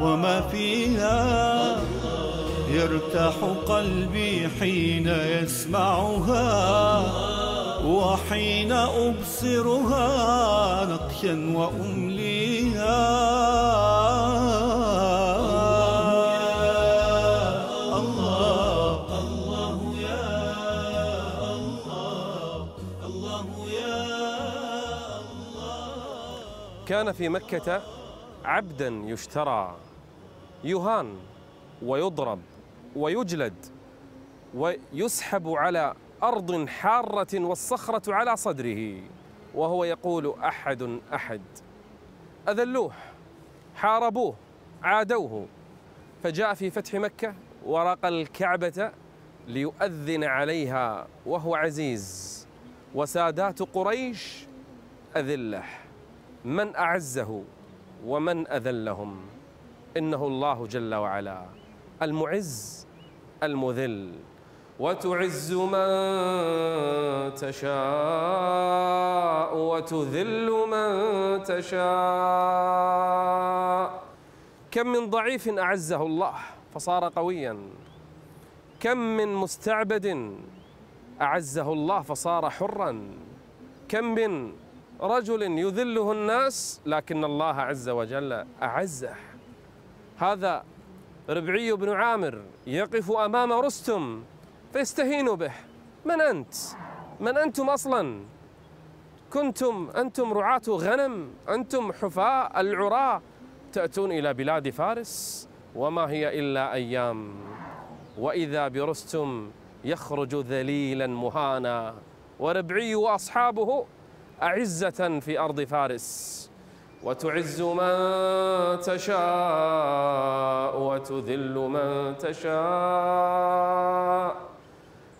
وما فيها. يرتاح قلبي حين يسمعها وحين أبصرها نقشا وأمليها. كان في مكة عبدا يشترى. يهان ويضرب ويجلد ويسحب على أرض حارة والصخرة على صدره وهو يقول أحد أحد أذلوه حاربوه عادوه. فجاء في فتح مكة ورق الكعبة ليؤذن عليها وهو عزيز. وسادات قريش أذلة من أعزه ومن أذلهم. إنه الله جل وعلا المعز المذل. وتعز من تشاء وتذل من تشاء. كم من ضعيف أعزه الله فصار قويا. كم من مستعبد أعزه الله فصار حرا. كم من رجل يذله الناس لكن الله عز وجل أعزه. هذا ربعي بن عامر يقف أمام رستم فيستهين به. من أنت؟ من أنتم أصلا؟ كنتم أنتم رعاة غنم أنتم حفاء العراة تأتون إلى بلاد فارس؟ وما هي إلا أيام. وإذا برستم يخرج ذليلا مهانا. وربعي وأصحابه أعزة في أرض فارس. وتعز من تشاء وتذل من تشاء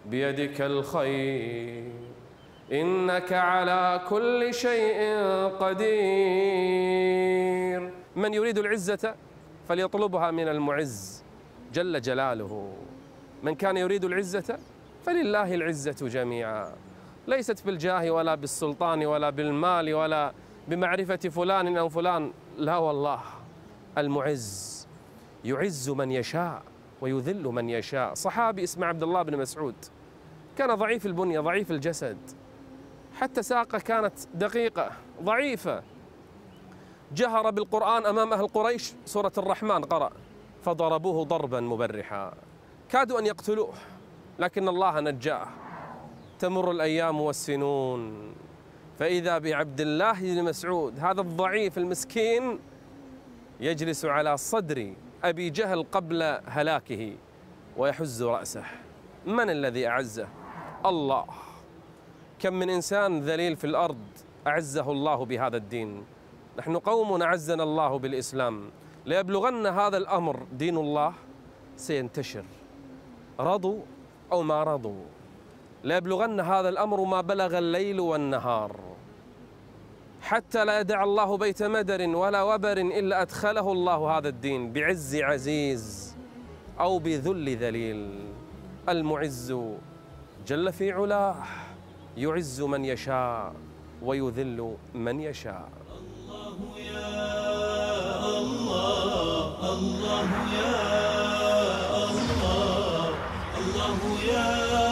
بيدك الخير. إنك على كل شيء قدير. من يريد العزة فليطلبها من المعز جل جلاله. من كان يريد العزة فلله العزة جميعا. ليست بالجاه ولا بالسلطان ولا بالمال ولا بمعرفة فلان أو فلان. لا والله المعز يعز من يشاء ويذل من يشاء. صحابي اسمه عبد الله بن مسعود كان ضعيف البنية ضعيف الجسد حتى ساقه كانت دقيقة ضعيفة. جهر بالقرآن أمام أهل قريش سورة الرحمن قرأ فضربوه ضربا مبرحا. كادوا أن يقتلوه لكن الله نجاه. تمر الأيام والسنون. فإذا بعبد الله بن مسعود هذا الضعيف المسكين يجلس على صدر أبي جهل قبل هلاكه ويحز رأسه. من الذي أعزه؟ الله. كم من إنسان ذليل في الأرض أعزه الله بهذا الدين. نحن قوم أعزنا الله بالإسلام. ليبلغن هذا الأمر دين الله؟ سينتشر. رضوا أو ما رضوا. ليبلغن هذا الأمر ما بلغ الليل والنهار. حتى لا يدع الله بيت مدر ولا وبر إلا أدخله الله هذا الدين بعز عزيز أو بذل ذليل. المعز جل في علاه يعز من يشاء ويذل من يشاء. الله يا الله الله يا الله الله يا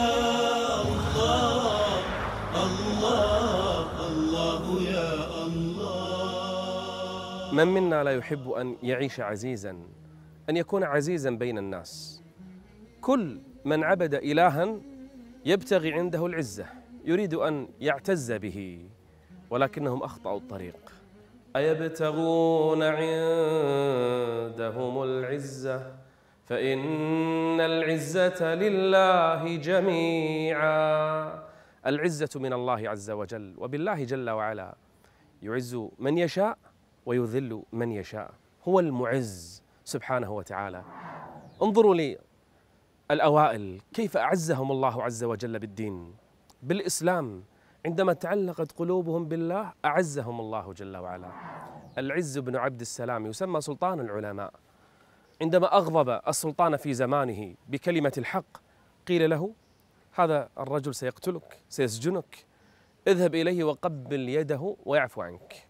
من منا لا يحب أن يعيش عزيزا أن يكون عزيزا بين الناس. كل من عبد إلها يبتغي عنده العزة يريد أن يعتز به ولكنهم أخطأوا الطريق. أيبتغون عندهم العزة؟ فإن العزة لله جميعا. العزة من الله عز وجل وبالله جل وعلا يعز من يشاء ويذل من يشاء. هو المعز سبحانه وتعالى. انظروا لي الأوائل كيف أعزهم الله عز وجل بالدين. بالإسلام عندما تعلقت قلوبهم بالله أعزهم الله جل وعلا. العز بن عبد السلام يسمى سلطان العلماء. عندما أغضب السلطان في زمانه بكلمة الحق قيل له هذا الرجل سيقتلك سيسجنك اذهب إليه وقبل يده ويعفو عنك.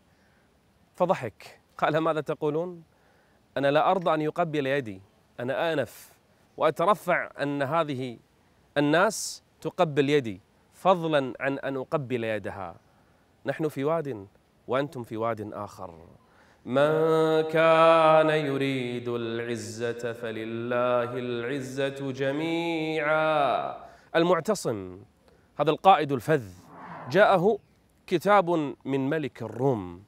فضحك. قال ماذا تقولون؟ أنا لا أرضى أن يقبل يدي. أنا آنف. وأترفع أن هذه الناس تقبل يدي. فضلا عن أن أقبل يدها. نحن في واد وأنتم في واد آخر. من كان يريد العزة فلله العزة جميعا. المعتصم هذا القائد الفذ جاءه كتاب من ملك الروم.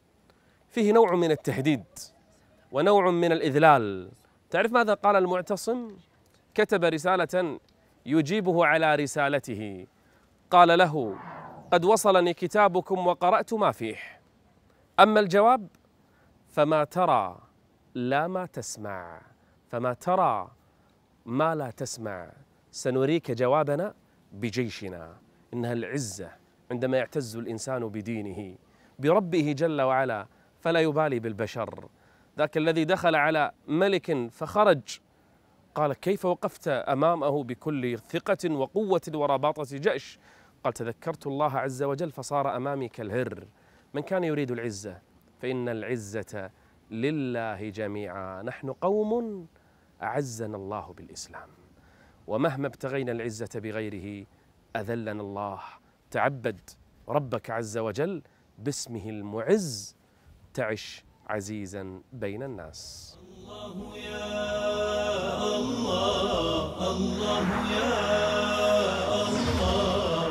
فيه نوع من التهديد ونوع من الإذلال. تعرف ماذا قال المعتصم؟ كتب رسالة يجيبه على رسالته. قال له قد وصلني كتابكم وقرأت ما فيه. أما الجواب فما ترى لا ما تسمع. فما ترى ما لا تسمع. سنريك جوابنا بجيشنا. إنها العزة عندما يعتز الإنسان بدينه بربه جل وعلا فلا يبالي بالبشر. ذاك الذي دخل على ملك فخرج. قال كيف وقفت أمامه بكل ثقة وقوة ورباطة جأش قال تذكرت الله عز وجل فصار أمامي كالهر. من كان يريد العزة؟ فإن العزة لله جميعا. نحن قوم أعزنا الله بالإسلام. ومهما ابتغينا العزة بغيره أذلنا الله. تعبد ربك عز وجل باسمه المعز. تعش عزيزا بين الناس. الله يا الله الله يا الله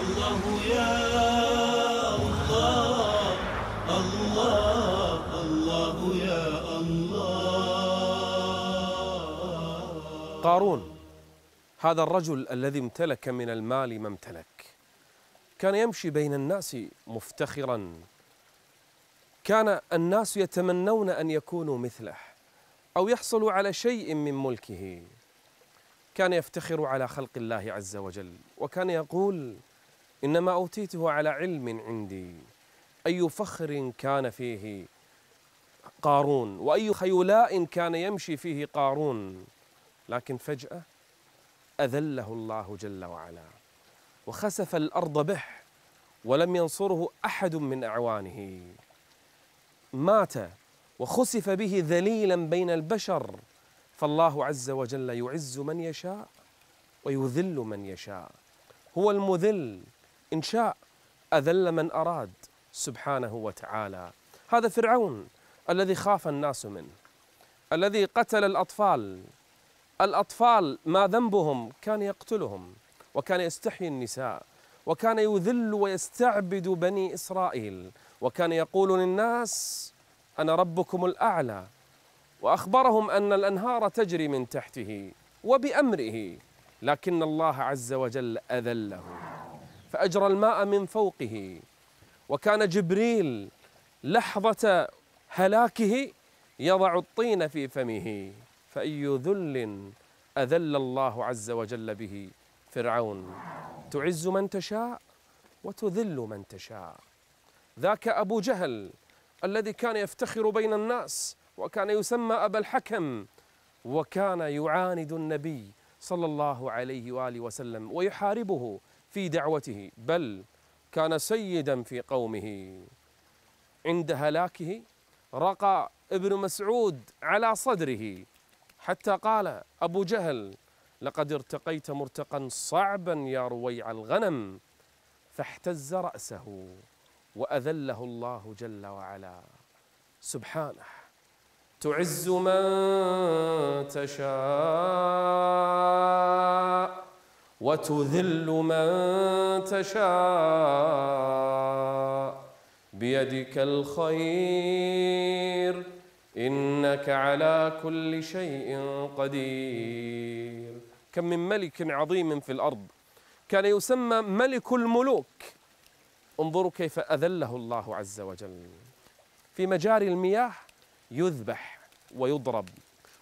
الله يا الله الله يا الله قارون هذا الرجل الذي امتلك من المال ما امتلك كان يمشي بين الناس مفتخرا. كان الناس يتمنون أن يكونوا مثله أو يحصلوا على شيء من ملكه. كان يفتخر على خلق الله عز وجل وكان يقول إنما أوتيته على علم عندي. أي فخر كان فيه قارون وأي خيلاء كان يمشي فيه قارون. لكن فجأة أذله الله جل وعلا وخسف الأرض به ولم ينصره أحد من أعوانه. مات وخسف به ذليلا بين البشر. فالله عز وجل يعز من يشاء ويذل من يشاء. هو المذل. إن شاء أذل من أراد سبحانه وتعالى. هذا فرعون الذي خاف الناس منه الذي قتل الأطفال. الأطفال ما ذنبهم؟ كان يقتلهم وكان يستحيي النساء وكان يذل ويستعبد بني إسرائيل. وكان يقول للناس أنا ربكم الأعلى. وأخبرهم أن الأنهار تجري من تحته وبأمره لكن الله عز وجل أذله فأجرى الماء من فوقه. وكان جبريل لحظة هلاكه يضع الطين في فمه فأي ذل أذل الله عز وجل به فرعون. تعز من تشاء وتذل من تشاء. ذاك أبو جهل الذي كان يفتخر بين الناس وكان يسمى أبا الحكم وكان يعاند النبي صلى الله عليه وآله وسلم ويحاربه في دعوته بل كان سيدا في قومه. عند هلاكه رقى ابن مسعود على صدره حتى قال أبو جهل لقد ارتقيت مرتقا صعبا يا رويع الغنم فاحتز رأسه. وأذله الله جل وعلا. سبحانه. تعز من تشاء وتذل من تشاء. بيدك الخير. إنك على كل شيء قدير. كم من ملك عظيم في الأرض. كان يسمى ملك الملوك. انظروا كيف أذله الله عز وجل. في مجاري المياه يذبح ويضرب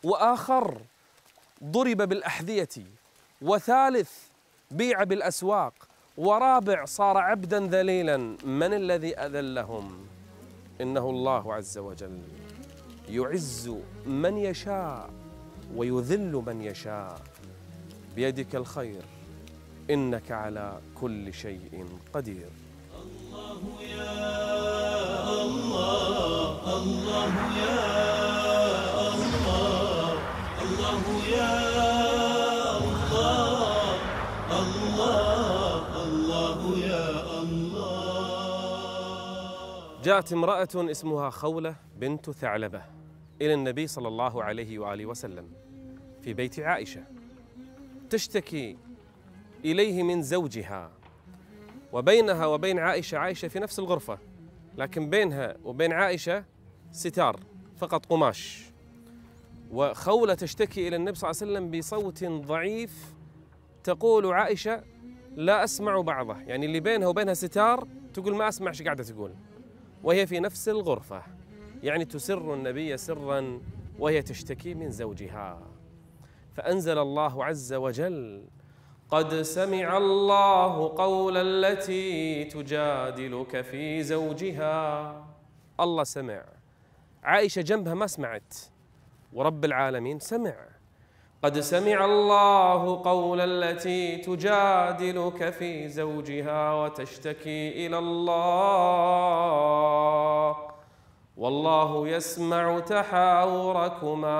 وآخر ضرب بالأحذية وثالث بيع بالأسواق ورابع صار عبدا ذليلا. من الذي أذلهم؟ إنه الله عز وجل. يعز من يشاء ويذل من يشاء. بيدك الخير إنك على كل شيء قدير. جاءت امرأة اسمها خولة بنت ثعلبة إلى النبي صلى الله عليه وآله وسلم في بيت عائشة تشتكي إليه من زوجها وبينها وبين عائشة عائشة في نفس الغرفة لكن بينها وبين عائشة ستار فقط قماش. وخولة تشتكي إلى النبي صلى الله عليه وسلم بصوت ضعيف تقول عائشة لا أسمع بعضه. يعني اللي بينها وبينها ستار تقول ما أسمع إيش قاعدة تقول؟ وهي في نفس الغرفة. يعني تسر النبي سرا وهي تشتكي من زوجها. فأنزل الله عز وجل قد سمع الله قول التي تجادلك في زوجها. الله سمع. عائشة جنبها ما سمعت. ورب العالمين سمع. قد سمع الله قول التي تجادلك في زوجها وتشتكي إلى الله. والله يسمع تحاوركما.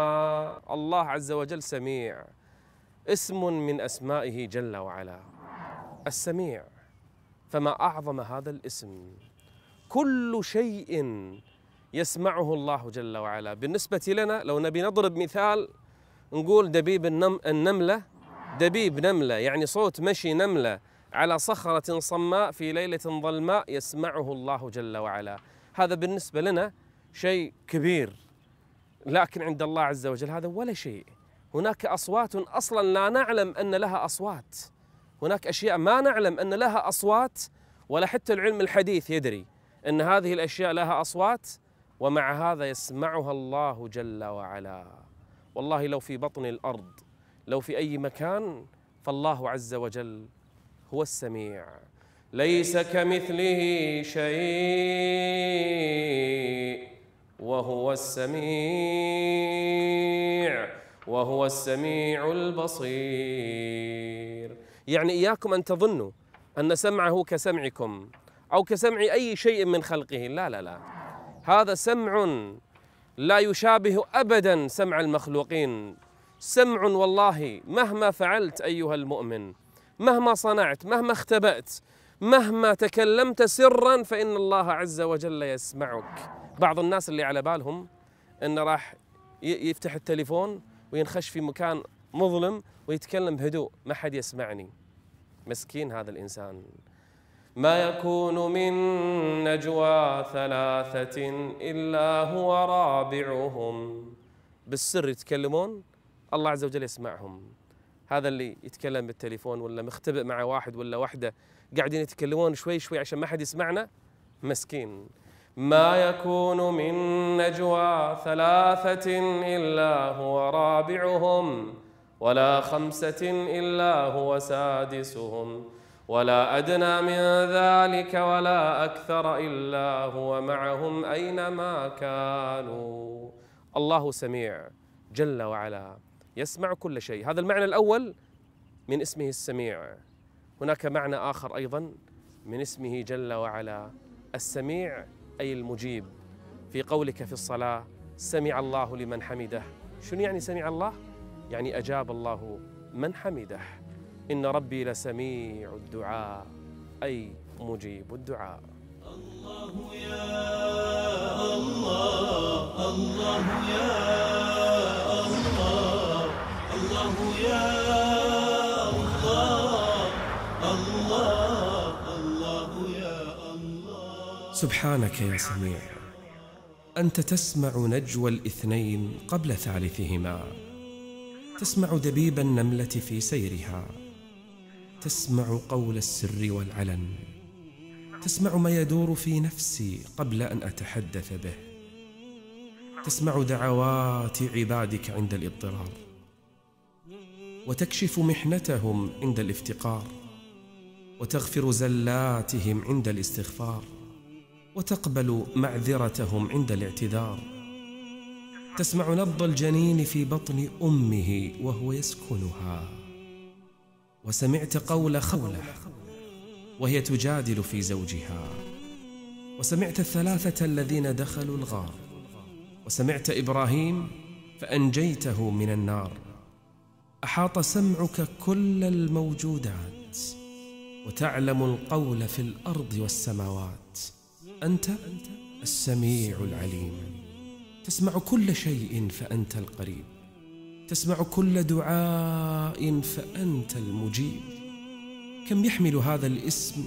الله عز وجل سميع. اسم من أسمائه جل وعلا السميع. فما أعظم هذا الاسم؟ كل شيء يسمعه الله جل وعلا. بالنسبة لنا لو نبي نضرب مثال نقول دبيب النم النملة. دبيب نملة يعني صوت مشي نملة. على صخرة صماء في ليلة ظلماء يسمعه الله جل وعلا. هذا بالنسبة لنا شيء كبير. لكن عند الله عز وجل هذا ولا شيء. هناك أصوات أصلا لا نعلم أن لها أصوات. هناك أشياء ما نعلم أن لها أصوات ولا حتى العلم الحديث يدري أن هذه الأشياء لها أصوات ومع هذا يسمعها الله جل وعلا. والله لو في بطن الأرض لو في أي مكان فالله عز وجل هو السميع. ليس كمثله شيء وهو السميع. وهو السميع البصير. يعني إياكم أن تظنوا أن سمعه كسمعكم أو كسمع أي شيء من خلقه. لا لا لا. هذا سمع لا يشابه ابدا سمع المخلوقين. سمع والله مهما فعلت أيها المؤمن مهما صنعت مهما اختبأت مهما تكلمت سرا فإن الله عز وجل يسمعك. بعض الناس اللي على بالهم إنه راح يفتح التليفون وينخش في مكان مظلم ويتكلم بهدوء. ما حد يسمعني. مسكين هذا الإنسان. ما يكون من نجوى ثلاثة إلا هو رابعهم. بالسر يتكلمون الله عز وجل يسمعهم. هذا اللي يتكلم بالتليفون ولا مختبئ مع واحد ولا وحدة قاعدين يتكلمون شوي شوي عشان ما حد يسمعنا؟ مسكين. ما يكون من نجوى ثلاثة إلا هو رابعهم ولا خمسة إلا هو سادسهم. ولا أدنى من ذلك ولا أكثر إلا هو معهم أينما كانوا. الله سميع جل وعلا يسمع كل شيء. هذا المعنى الأول من اسمه السميع. هناك معنى آخر أيضا من اسمه جل وعلا السميع أي المجيب. في قولك في الصلاة سمع الله لمن حمده. شنو يعني سمع الله؟ يعني أجاب الله من حمده. إن ربي لسميع الدعاء. أي مجيب الدعاء. الله يا الله الله يا الله الله يا سبحانك يا سميع. أنت تسمع نجوى الاثنين قبل ثالثهما. تسمع دبيب النملة في سيرها. تسمع قول السر والعلن. تسمع ما يدور في نفسي قبل أن أتحدث به. تسمع دعوات عبادك عند الاضطرار. وتكشف محنتهم عند الافتقار. وتغفر زلاتهم عند الاستغفار. وتقبل معذرتهم عند الاعتذار. تسمع نبض الجنين في بطن أمه وهو يسكنها. وسمعت قول خولة وهي تجادل في زوجها. وسمعت الثلاثة الذين دخلوا الغار. وسمعت إبراهيم فأنجيته من النار. أحاط سمعك كل الموجودات وتعلم القول في الأرض والسماوات. أنت السميع العليم. تسمع كل شيء فأنت القريب. تسمع كل دعاء فأنت المجيب. كم يحمل هذا الاسم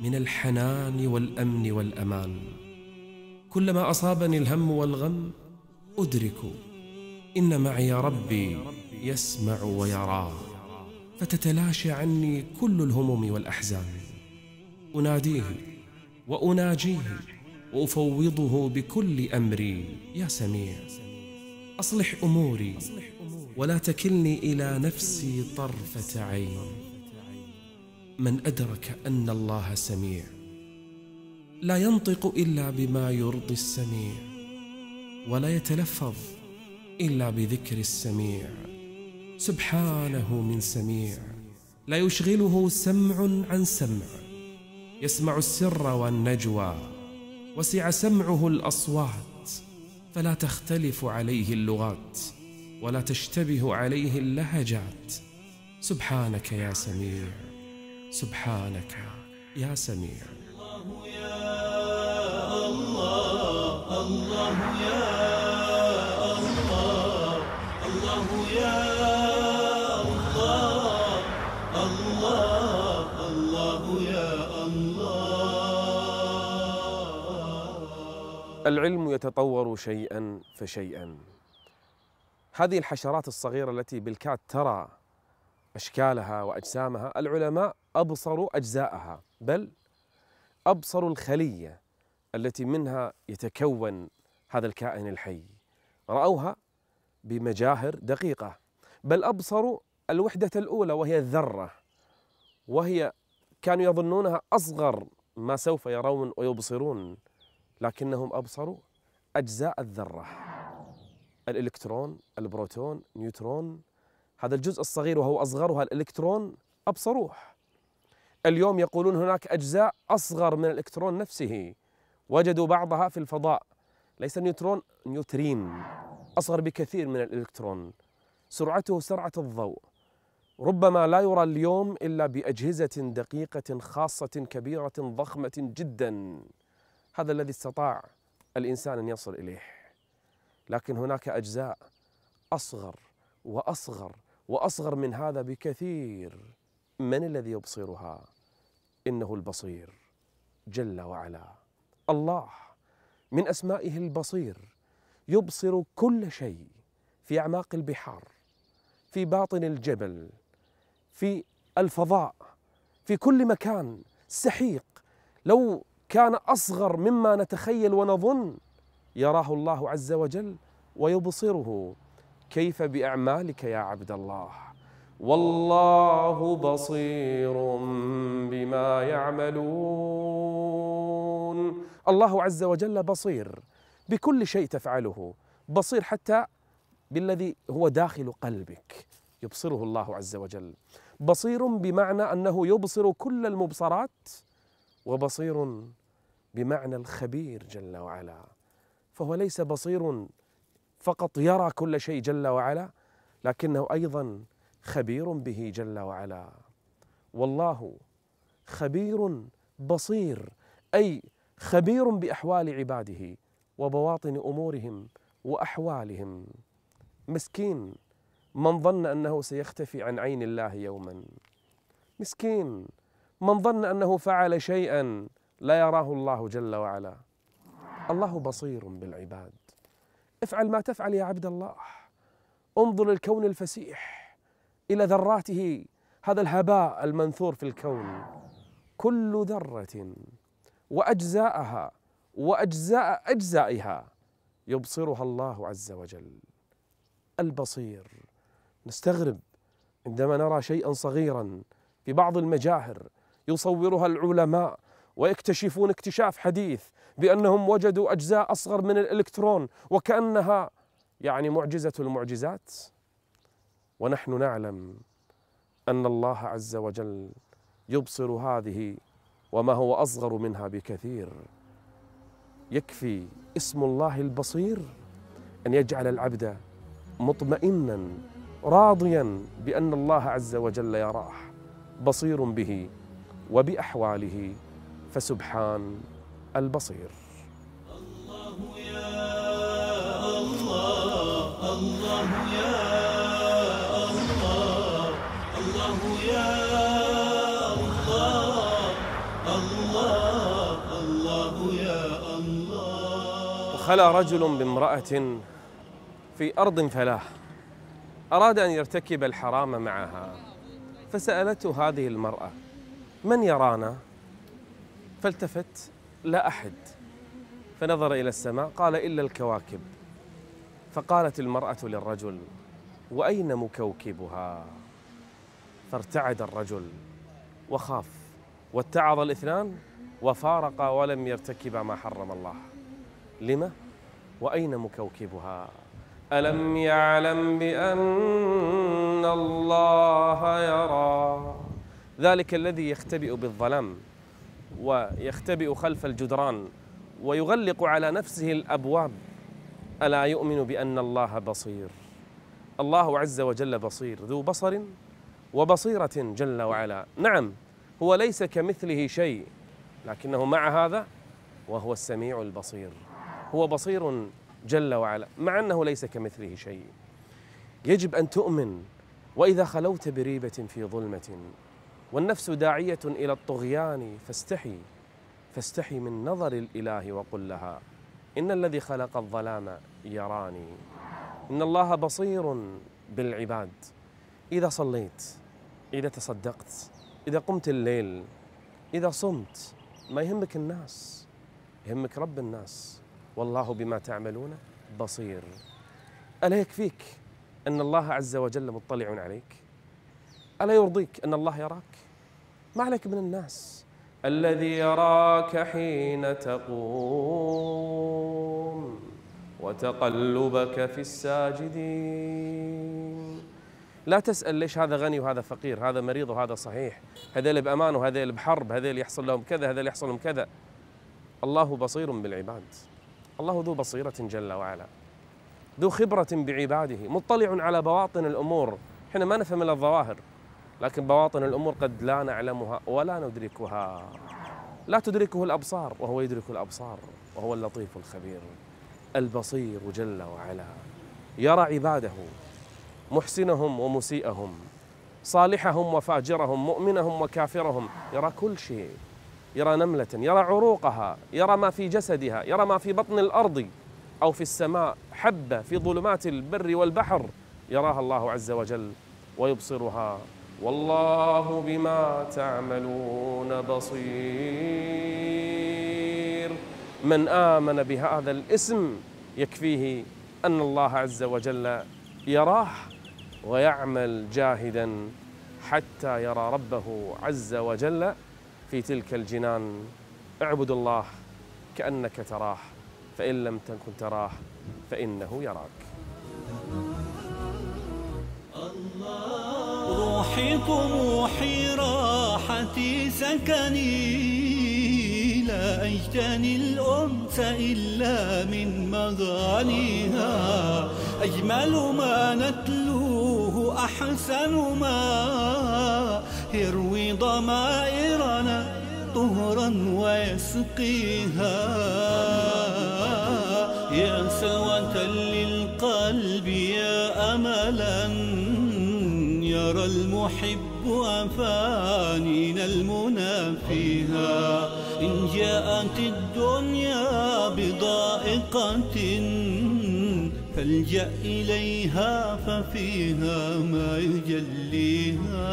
من الحنان والأمن والأمان؟ كلما أصابني الهم والغم أدرك إن معي ربي يسمع ويرى. فتتلاشى عني كل الهموم والأحزان. أناديه وأناجيه وأفوضه بكل أمري. يا سميع أصلح أموري ولا تكلني إلى نفسي طرفة عين. من أدرك أن الله سميع لا ينطق إلا بما يرضي السميع ولا يتلفظ إلا بذكر السميع. سبحانه من سميع لا يشغله سمع عن سمع. يسمع السر والنجوى وسع سمعه الأصوات فلا تختلف عليه اللغات ولا تشتبه عليه اللهجات. سبحانك يا سميع سبحانك يا سميع. الله يا الله الله يا العلم يتطور شيئا فشيئا. هذه الحشرات الصغيرة التي بالكاد ترى أشكالها وأجسامها العلماء أبصروا أجزاءها بل أبصروا الخلية التي منها يتكون هذا الكائن الحي. رأوها بمجاهر دقيقة بل أبصروا الوحدة الأولى وهي الذرة وهي كانوا يظنونها أصغر ما سوف يرون ويبصرون. لكنهم أبصروا أجزاء الذرة الإلكترون البروتون نيوترون. هذا الجزء الصغير وهو أصغرها الإلكترون أبصروه. اليوم يقولون هناك أجزاء أصغر من الإلكترون نفسه. وجدوا بعضها في الفضاء. ليس نيوترون نيوترين. أصغر بكثير من الإلكترون. سرعته سرعة الضوء. ربما لا يرى اليوم إلا بأجهزة دقيقة خاصة كبيرة ضخمة جدا. هذا الذي استطاع الإنسان أن يصل إليه. لكن هناك أجزاء أصغر وأصغر وأصغر من هذا بكثير. من الذي يبصرها؟ إنه البصير جل وعلا. الله من أسمائه البصير. يبصر كل شيء في أعماق البحار في باطن الجبل في الفضاء في كل مكان سحيق. لو كان أصغر مما نتخيل ونظن يراه الله عز وجل ويبصره. كيف بأعمالك يا عبد الله؟ والله بصير بما يعملون. الله عز وجل بصير بكل شيء تفعله. بصير حتى بالذي هو داخل قلبك يبصره الله عز وجل. بصير بمعنى أنه يبصر كل المبصرات وبصير بمعنى الخبير جل وعلا فهو ليس بصير فقط يرى كل شيء جل وعلا لكنه أيضا خبير به جل وعلا. والله خبير بصير أي خبير بأحوال عباده وبواطن أمورهم وأحوالهم. مسكين من ظن أنه سيختفي عن عين الله يوما. مسكين من ظن أنه فعل شيئا لا يراه الله جل وعلا. الله بصير بالعباد. افعل ما تفعل يا عبد الله. انظر الكون الفسيح إلى ذراته هذا الهباء المنثور في الكون. كل ذرة وأجزاءها وأجزاء أجزائها يبصرها الله عز وجل. البصير. نستغرب عندما نرى شيئا صغيرا في بعض المجاهر يصورها العلماء ويكتشفون اكتشاف حديث بأنهم وجدوا أجزاء أصغر من الإلكترون وكأنها يعني معجزة المعجزات. ونحن نعلم أن الله عز وجل يبصر هذه وما هو أصغر منها بكثير. يكفي اسم الله البصير أن يجعل العبد مطمئنا راضيا بأن الله عز وجل يراه بصير به وبأحواله فسبحان البصير الله يا الله الله يا الله الله يا الله الله الله يا الله خلا رجل بامرأة في أرض فلاح أراد أن يرتكب الحرام معها فسألته هذه المرأة من يرانا؟ فالتفت لا أحد فنظر إلى السماء قال إلا الكواكب. فقالت المرأة للرجل وأين مكوكبها؟ فارتعد الرجل وخاف واتعظ الاثنان وفارقا ولم يرتكبا ما حرم الله. لما؟ وأين مكوكبها؟ ألم يعلم بأن الله يرى. ذلك الذي يختبئ بالظلام. ويختبئ خلف الجدران ويغلق على نفسه الأبواب. ألا يؤمن بأن الله بصير؟ الله عز وجل بصير ذو بصر وبصيرة جل وعلا. نعم هو ليس كمثله شيء لكنه مع هذا وهو السميع البصير. هو بصير جل وعلا مع أنه ليس كمثله شيء. يجب أن تؤمن وإذا خلوت بريبة في ظلمة والنفس داعية إلى الطغيان فاستحي فاستحي من نظر الإله وقل لها إن الذي خلق الظلام يراني إن الله بصير بالعباد. إذا صليت إذا تصدقت إذا قمت الليل إذا صمت ما يهمك الناس يهمك رب الناس. والله بما تعملون بصير. ألا يكفيك أن الله عز وجل مطلع عليك؟ ألا يرضيك أن الله يراك؟ ما عليك من الناس. الذي يراك حين تقوم وتقلبك في الساجدين. لا تسأل ليش هذا غني وهذا فقير هذا مريض وهذا صحيح. هذيل بأمان وهذيل بحرب هذيل يحصل لهم كذا هذيل يحصل لهم كذا. الله بصير بالعباد. الله ذو بصيرة جل وعلا. ذو خبرة بعباده. مطلع على بواطن الأمور. إحنا ما نفهم إلا الظواهر. لكن بواطن الأمور قد لا نعلمها ولا ندركها. لا تدركه الأبصار وهو يدرك الأبصار وهو اللطيف الخبير البصير جل وعلا. يرى عباده محسنهم ومسيئهم صالحهم وفاجرهم مؤمنهم وكافرهم. يرى كل شيء يرى نملة يرى عروقها يرى ما في جسدها يرى ما في بطن الأرض أو في السماء. حبة في ظلمات البر والبحر يراها الله عز وجل ويبصرها. والله بما تعملون بصير. من آمن بهذا الاسم يكفيه أن الله عز وجل يراه ويعمل جاهدا حتى يرى ربه عز وجل في تلك الجنان. اعبد الله كأنك تراه فإن لم تكن تراه فإنه يراك. روحي طموحي راحتي سكني لا أجتني الأنس إلا من مغانيها. أجمل ما نتلوه أحسن ما يروي ضمائرنا طهرا ويسقيها. يا سلوة للقلب يا أملا. يرى المحب أفانينا المنى فيها إن جاءت الدنيا بضائقة فالجأ إليها ففيها ما يجليها.